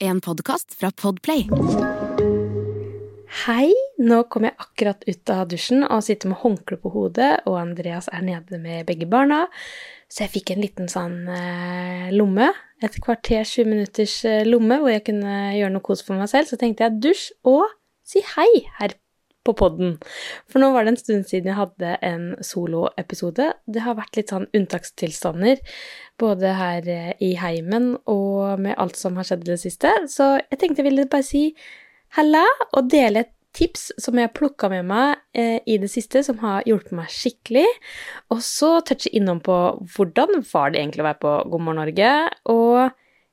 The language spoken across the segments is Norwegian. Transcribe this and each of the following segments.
En podkast fra Podplay. Hei, nå kom jeg akkurat ut av dusjen og sitter med håndkle på hodet, og Andreas er nede med begge barna. Så jeg fikk en liten sånn eh, lomme, et kvarter, sju minutters eh, lomme, hvor jeg kunne gjøre noe kos for meg selv. Så tenkte jeg dusj og si hei her på podden. For nå var det en stund siden jeg hadde en soloepisode. Det har vært litt sånn unntakstilstander, både her eh, i heimen og med alt som har skjedd i det siste. Så jeg tenkte jeg ville bare si halla og dele et tips som jeg har plukka med meg eh, i det siste, som har hjulpet meg skikkelig. Og så touche innom på hvordan var det egentlig å være på God morgen Norge, og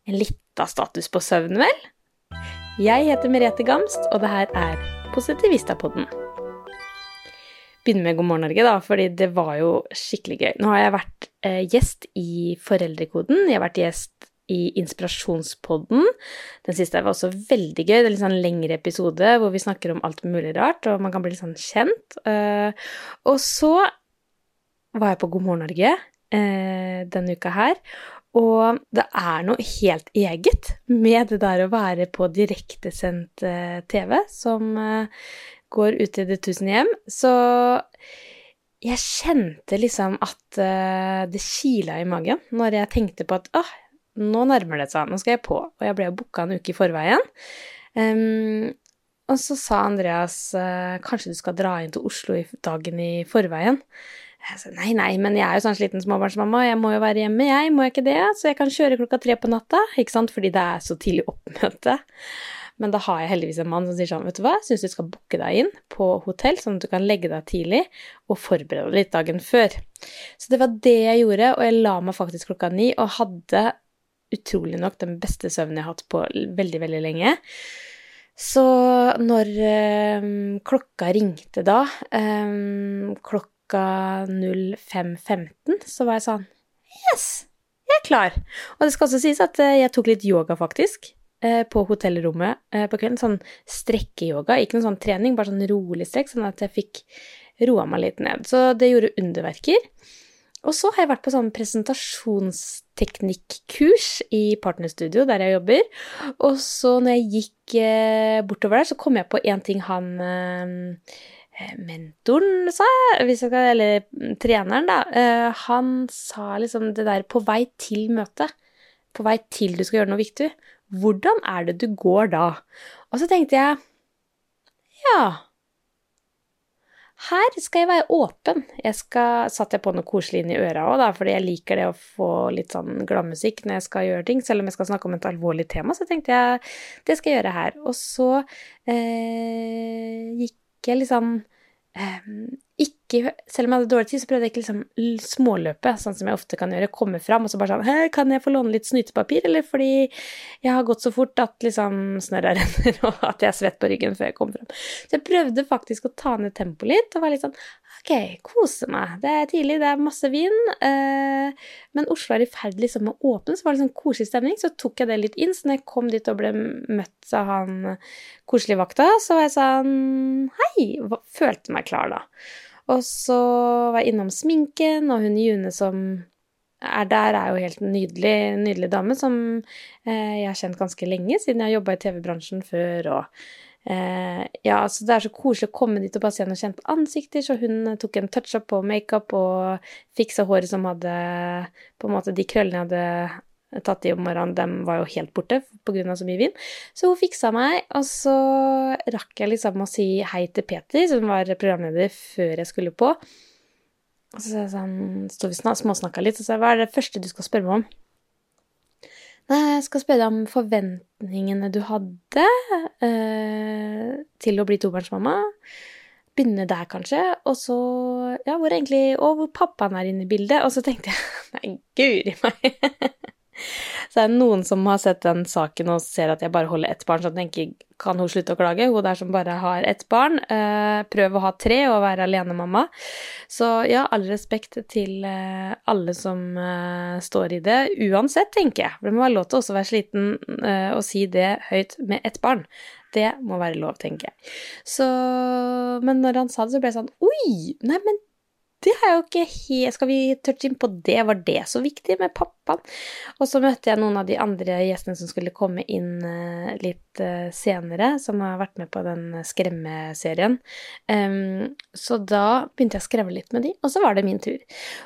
en lita status på søvn, vel? Jeg heter Merete Gamst, og det her er Positivistapodden. Begynne med God morgen Norge, da, fordi det var jo skikkelig gøy. Nå har jeg vært eh, gjest i Foreldrekoden, jeg har vært gjest i Inspirasjonspodden. Den siste var også veldig gøy. Det er litt sånn lengre episode hvor vi snakker om alt mulig rart, og man kan bli litt sånn kjent. Uh, og så var jeg på God morgen Norge uh, denne uka her, og det er noe helt eget med det der å være på direktesendt uh, TV som går ut i det tusen hjem. Så jeg kjente liksom at det kila i magen når jeg tenkte på at åh, nå nærmer det seg, nå skal jeg på. Og jeg ble jo booka en uke i forveien. Um, og så sa Andreas kanskje du skal dra inn til Oslo dagen i forveien. Jeg sa nei, nei, men jeg er jo sånn sliten småbarnsmamma, jeg må jo være hjemme, jeg, må jeg ikke det? Så jeg kan kjøre klokka tre på natta, ikke sant, fordi det er så tidlig oppmøte. Men da har jeg heldigvis en mann som sier sånn, vet du hva, jeg syns du skal booke deg inn på hotell, sånn at du kan legge deg tidlig og forberede deg litt dagen før. Så det var det jeg gjorde, og jeg la meg faktisk klokka ni og hadde utrolig nok den beste søvnen jeg har hatt på veldig, veldig lenge. Så når øh, klokka ringte da, øh, klokka 05.15, så var jeg sånn Yes! Jeg er klar. Og det skal også sies at øh, jeg tok litt yoga, faktisk, på hotellrommet på kvelden. Sånn strekkeyoga, ikke noen sånn trening, bare sånn rolig strekk, sånn at jeg fikk roa meg litt ned. Så det gjorde underverker. Og så har jeg vært på sånn presentasjonsteknikkurs i Partnerstudio, der jeg jobber. Og så når jeg gikk eh, bortover der, så kom jeg på én ting han eh, mentoren sa, jeg eller treneren, da. Eh, han sa liksom det der på vei til møtet. På vei til du skal gjøre noe viktig. Hvordan er det du går da? Og så tenkte jeg ja her skal jeg være åpen. Jeg skal, satte jeg på noe koselig inn i øra òg, fordi jeg liker det å få litt sånn gladmusikk når jeg skal gjøre ting. Selv om jeg skal snakke om et alvorlig tema, så tenkte jeg det skal jeg gjøre her. Og så eh, gikk jeg liksom eh, ikke, selv om jeg hadde dårlig tid, så prøvde jeg ikke liksom småløpe, sånn som jeg ofte kan gjøre. Komme fram og så bare sånn Hei, kan jeg få låne litt snytepapir, eller fordi jeg har gått så fort at liksom snørra renner, og at jeg er svett på ryggen før jeg kommer fram. Så jeg prøvde faktisk å ta ned tempoet litt, og være litt sånn Ok, kose meg. Det er tidlig, det er masse vind. Eh, men Oslo er i ferd liksom med å åpne, så var det sånn koselig stemning. Så tok jeg det litt inn. Så når jeg kom dit og ble møtt av han koselige vakta, så var jeg sånn Hei! Følte meg klar da. Og så var jeg innom sminken, og hun June som er der, er jo helt nydelig, nydelig dame som eh, jeg har kjent ganske lenge, siden jeg har jobba i TV-bransjen før, og eh, Ja, så det er så koselig å komme dit og bare se noen kjente ansikter, så hun tok en touch-up på makeup og fiksa håret som hadde På en måte de krøllene jeg hadde tatt i om morgenen, dem var jo helt borte pga. så mye vind. Så hun fiksa meg, og så rakk jeg liksom å si hei til Peter, som var programleder før jeg skulle på. Og så sånn, sto vi småsnakka litt, og så hva er det første du skal spørre meg om? Jeg skal spørre deg om forventningene du hadde eh, til å bli tobarnsmamma. Begynne der, kanskje. Og så Ja, hvor egentlig Og hvor pappaen er inne i bildet. Og så tenkte jeg Nei, guri meg. Så er det noen som har sett den saken og ser at jeg bare holder ett barn, så tenker kan hun slutte å klage? Hun der som bare har ett barn. Eh, prøv å ha tre og være alenemamma. Så ja, all respekt til eh, alle som eh, står i det, uansett, tenker jeg. Det må være lov til også å være sliten og si det høyt med ett barn. Det må være lov, tenker jeg. Så Men når han sa det, så ble jeg sånn Oi! Nei, men det er jo ikke helt Skal vi touche inn på det? Var det så viktig med pappaen? Og så møtte jeg noen av de andre gjestene som skulle komme inn uh, litt uh, senere, som har vært med på den skremmeserien. Um, så da begynte jeg å skremme litt med de, og så var det min tur.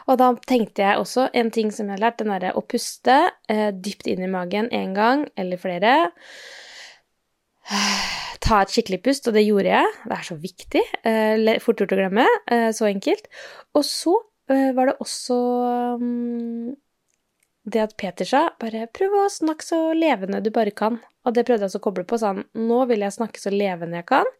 Og da tenkte jeg også en ting som jeg har lært, den derre å puste uh, dypt inn i magen en gang eller flere ta et skikkelig pust, og det gjorde jeg. Det er så viktig. Eh, fort gjort å glemme. Eh, så enkelt. Og så eh, var det også um, det at Peter sa bare 'prøv å snakke så levende du bare kan'. Og det prøvde jeg også å koble på. Sa han 'nå vil jeg snakke så levende jeg kan',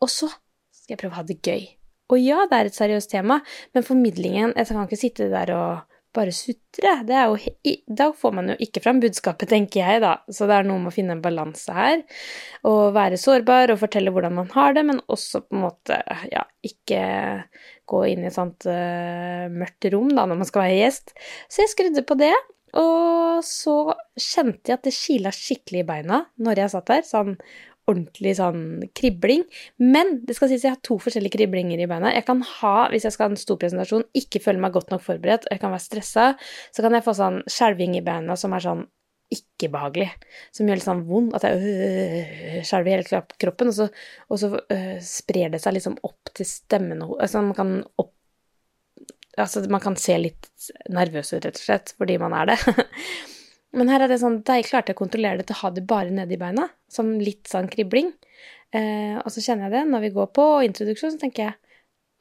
og så skal jeg prøve å ha det gøy. Og ja, det er et seriøst tema, men formidlingen Jeg kan ikke sitte der og bare sutre. Da får man jo ikke fram budskapet, tenker jeg, da. Så det er noe med å finne en balanse her. Og være sårbar og fortelle hvordan man har det, men også på en måte, ja, ikke gå inn i et sånt uh, mørkt rom da, når man skal være gjest. Så jeg skrudde på det. Og så kjente jeg at det kila skikkelig i beina når jeg satt der. Sånn ordentlig sånn kribling. Men det skal sies jeg har to forskjellige kriblinger i beina. Jeg kan ha, hvis jeg skal ha en stor presentasjon, ikke føle meg godt nok forberedt, og jeg kan være stressa, så kan jeg få sånn skjelving i beina som er sånn ikke behagelig. Som gjør litt sånn vondt. At jeg øh, skjelver hele kroppen, og så, og så øh, sprer det seg liksom opp til stemmen altså man kan opp Altså, man kan se litt nervøs ut, rett og slett, fordi man er det. Men her er det sånn jeg klarte å kontrollere det til å ha det bare nedi beina, som litt sånn kribling. Eh, og så kjenner jeg det når vi går på introduksjon, så tenker jeg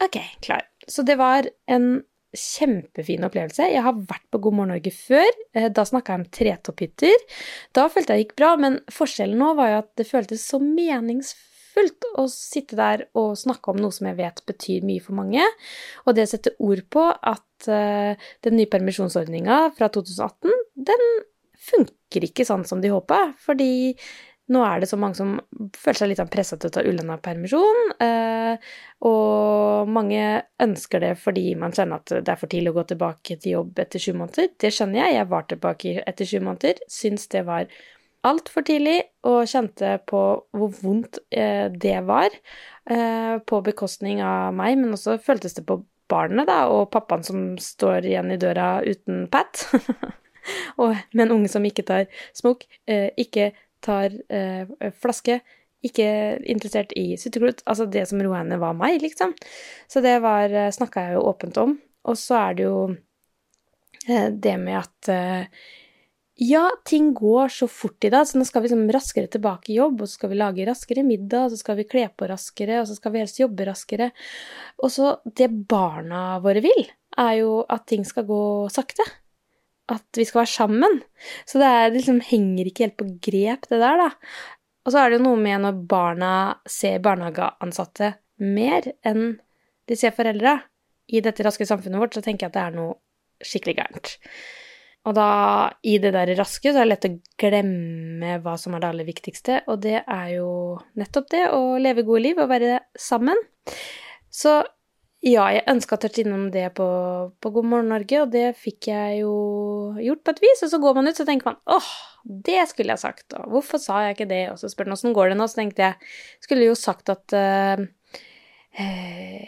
ok, klar. Så det var en kjempefin opplevelse. Jeg har vært på God morgen Norge før. Eh, da snakka jeg om tretopphytter. Da følte jeg det gikk bra, men forskjellen nå var jo at det føltes så meningsfullt å sitte der og snakke om noe som jeg vet betyr mye for mange. Og det å sette ord på at eh, den nye permisjonsordninga fra 2018, den funker ikke sånn som de håpa, fordi nå er det så mange som føler seg litt sånn pressa til å ta ulønna permisjon, eh, og mange ønsker det fordi man kjenner at det er for tidlig å gå tilbake til jobb etter sju måneder. Det skjønner jeg, jeg var tilbake etter sju måneder, syns det var altfor tidlig, og kjente på hvor vondt eh, det var, eh, på bekostning av meg, men også føltes det på barnet, da, og pappaen som står igjen i døra uten Pat. og med en unge som ikke tar smokk, eh, ikke tar eh, flaske, ikke interessert i sutteklut. Altså det som roa henne, var meg, liksom. Så det var eh, snakka jeg jo åpent om. Og så er det jo det med at ja, ting går så fort i dag, så nå skal vi liksom raskere tilbake i jobb, og så skal vi lage raskere middag, og så skal vi kle på raskere, og så skal vi helst jobbe raskere. Og så det barna våre vil, er jo at ting skal gå sakte at vi skal være sammen. Så det, er, det liksom henger ikke helt på grep, det der, da. Og så er det jo noe med når barna ser barnehageansatte mer enn de ser foreldre i dette raske samfunnet vårt, så tenker jeg at det er noe skikkelig gærent. Og da, i det der raske, så er det lett å glemme hva som er det aller viktigste, og det er jo nettopp det å leve gode liv og være sammen. Så ja, jeg ønska å touche innom det på, på, God morgen Norge, og det fikk jeg jo gjort på et vis. Og så går man ut, så tenker man åh, det skulle jeg sagt, og hvorfor sa jeg ikke det? Og så spør man åssen går det nå, så tenkte jeg skulle jo sagt at uh,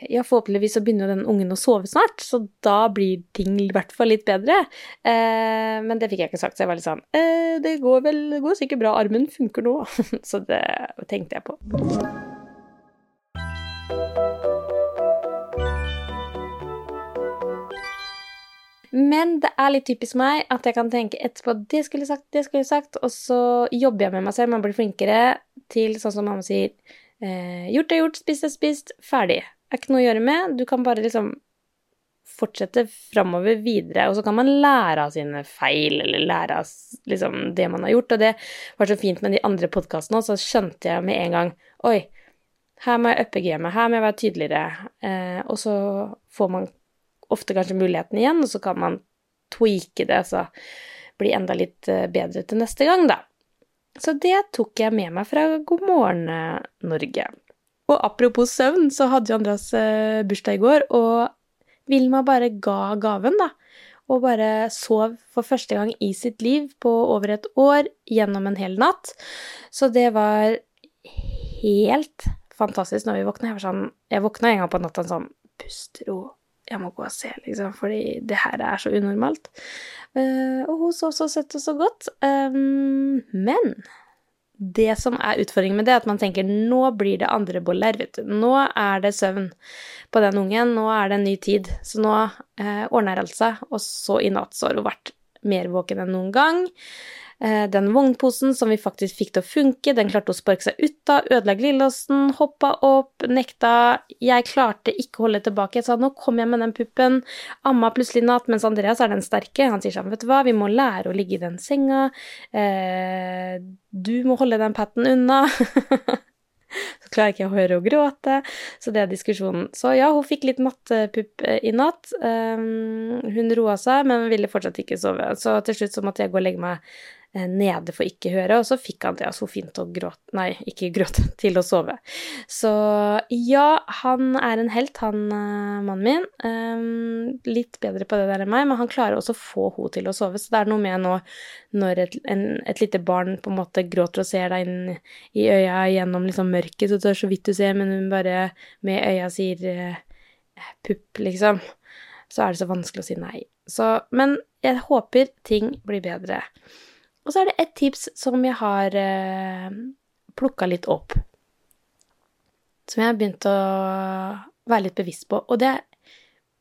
ja, forhåpentligvis så begynner den ungen å sove snart, så da blir ting i hvert fall litt bedre. Eh, men det fikk jeg ikke sagt, så jeg var litt sånn eh, Det går vel det går sikkert bra, armen funker nå. så det tenkte jeg på. Men det er litt typisk meg at jeg kan tenke etterpå det skulle jeg sagt, det skulle jeg sagt, og så jobber jeg med meg selv. Man blir flinkere til sånn som mamma sier eh, gjort er gjort, spist er spist, ferdig. Det er ikke noe å gjøre med. Du kan bare liksom fortsette framover videre, og så kan man lære av sine feil, eller lære av liksom, det man har gjort. Og det var så fint med de andre podkastene òg, så skjønte jeg med en gang Oi, her må jeg uppe gamet, her må jeg være tydeligere. Eh, og så får man ofte kanskje muligheten igjen, og så kan man tweake det, så bli enda litt eh, bedre til neste gang, da. Så det tok jeg med meg fra God morgen eh, Norge. Og apropos søvn, så hadde jo Andreas eh, bursdag i går, og Vilma bare ga gaven, da. Og bare sov for første gang i sitt liv på over et år gjennom en hel natt. Så det var helt fantastisk når vi våkna. Jeg sånn Jeg våkna en gang på natta sånn Pust, ro, jeg må gå og se, liksom, fordi det her er så unormalt. Uh, og hun så så søtt og så godt. Um, men det som er utfordringen med det, er at man tenker nå blir det andre boller, vet du. Nå er det søvn på den ungen, nå er det en ny tid. Så nå uh, ordner alt seg. Og så i natt så har hun vært mer våken enn noen gang. Eh, den vognposen som vi faktisk fikk til å funke, den klarte å sparke seg ut av, ødela glidelåsen, hoppa opp, nekta Jeg klarte ikke å holde tilbake. Jeg sa nå kommer jeg med den puppen. Amma plutselig natt, mens Andreas er den sterke. Han sier sånn, vet du hva, vi må lære å ligge i den senga. Eh, du må holde den patten unna. Så klarer ikke jeg å høre og gråte. Så det er diskusjonen. Så ja, hun fikk litt nattpupp eh, i natt. Um, hun roa seg, men ville fortsatt ikke sove. Så til slutt så måtte jeg gå og legge meg nede for ikke høre, og så fikk Andreas så fint å gråte Nei, ikke gråte, til å sove. Så ja, han er en helt, han uh, mannen min. Um, litt bedre på det der enn meg, men han klarer også å få henne til å sove. Så det er noe med nå når et, en, et lite barn på en måte gråter og ser deg inn i øya gjennom liksom mørket, så det så vidt du ser, men hun bare med øya sier pupp, liksom, så er det så vanskelig å si nei. Så, men jeg håper ting blir bedre. Og så er det et tips som jeg har eh, plukka litt opp. Som jeg har begynt å være litt bevisst på. Og det er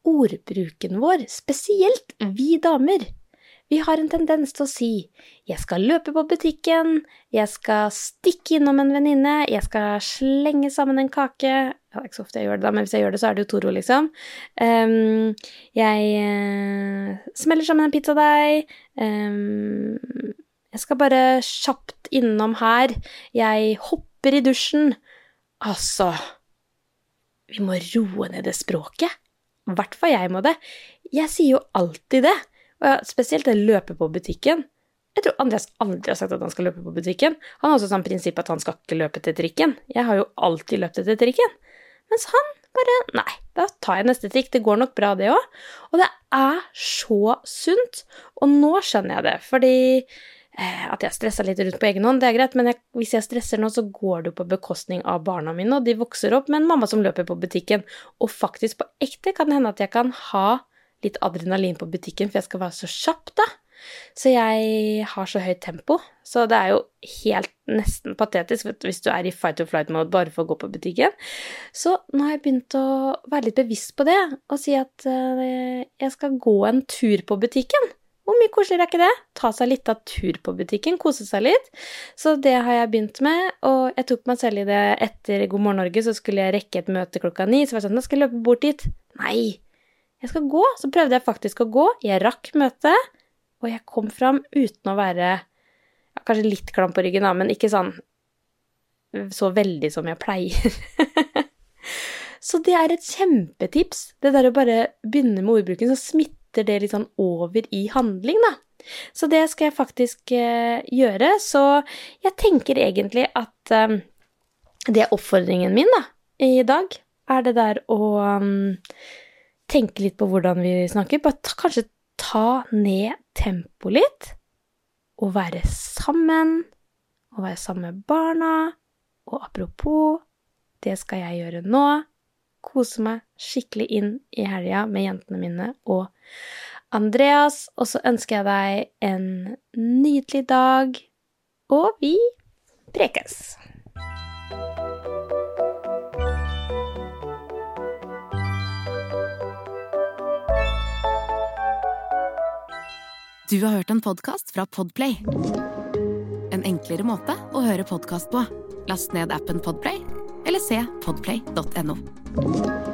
ordbruken vår, spesielt vi damer. Vi har en tendens til å si 'jeg skal løpe på butikken', 'jeg skal stikke innom en venninne', 'jeg skal slenge sammen en kake', det er ikke så ofte jeg gjør det, da, men hvis jeg gjør det, så er det jo Toro, liksom. Um, jeg uh, smeller sammen en pizzadeig. Um, jeg skal bare kjapt innom her. Jeg hopper i dusjen. Altså Vi må roe ned det språket. I hvert fall jeg må det. Jeg sier jo alltid det. Og spesielt det løpe på butikken. Jeg tror Andreas aldri har sagt at han skal løpe på butikken. Han har også sånn prinsipp at han skal ikke løpe til trikken. Jeg har jo alltid løpt etter trikken. Mens han bare Nei, da tar jeg neste trikk. Det går nok bra, det òg. Og det er så sunt. Og nå skjønner jeg det, fordi at jeg stressa litt rundt på egen hånd, det er greit, men jeg, hvis jeg stresser nå, så går det jo på bekostning av barna mine, og de vokser opp med en mamma som løper på butikken. Og faktisk, på ekte kan det hende at jeg kan ha litt adrenalin på butikken, for jeg skal være så kjapp, da. Så jeg har så høyt tempo. Så det er jo helt nesten patetisk hvis du er i fight or flight-mode bare for å gå på butikken. Så nå har jeg begynt å være litt bevisst på det, og si at uh, jeg skal gå en tur på butikken. Hvor mye koseligere er ikke det? Ta seg litt av tur på butikken, kose seg litt. Så det har jeg begynt med, og jeg tok meg selv i det etter God morgen Norge, så skulle jeg rekke et møte klokka ni, så var jeg sånn, da skal jeg løpe bort dit. Nei, jeg skal gå. Så prøvde jeg faktisk å gå, jeg rakk møtet, og jeg kom fram uten å være ja, kanskje litt klam på ryggen, da, men ikke sånn så veldig som jeg pleier. så det er et kjempetips, det der å bare begynne med ordbruken, så smitter smitter det litt sånn over i handling, da. Så det skal jeg faktisk eh, gjøre. Så jeg tenker egentlig at eh, det er oppfordringen min da, i dag, er det der å um, tenke litt på hvordan vi snakker. Bare ta, kanskje ta ned tempoet litt, og være sammen, og være sammen med barna. Og apropos, det skal jeg gjøre nå kose meg skikkelig inn i helga med jentene mine og Andreas. Og så ønsker jeg deg en nydelig dag, og vi prekes. Du har hørt en podkast fra Podplay. En enklere måte å høre podkast på. Last ned appen Podplay eller se podplay.no.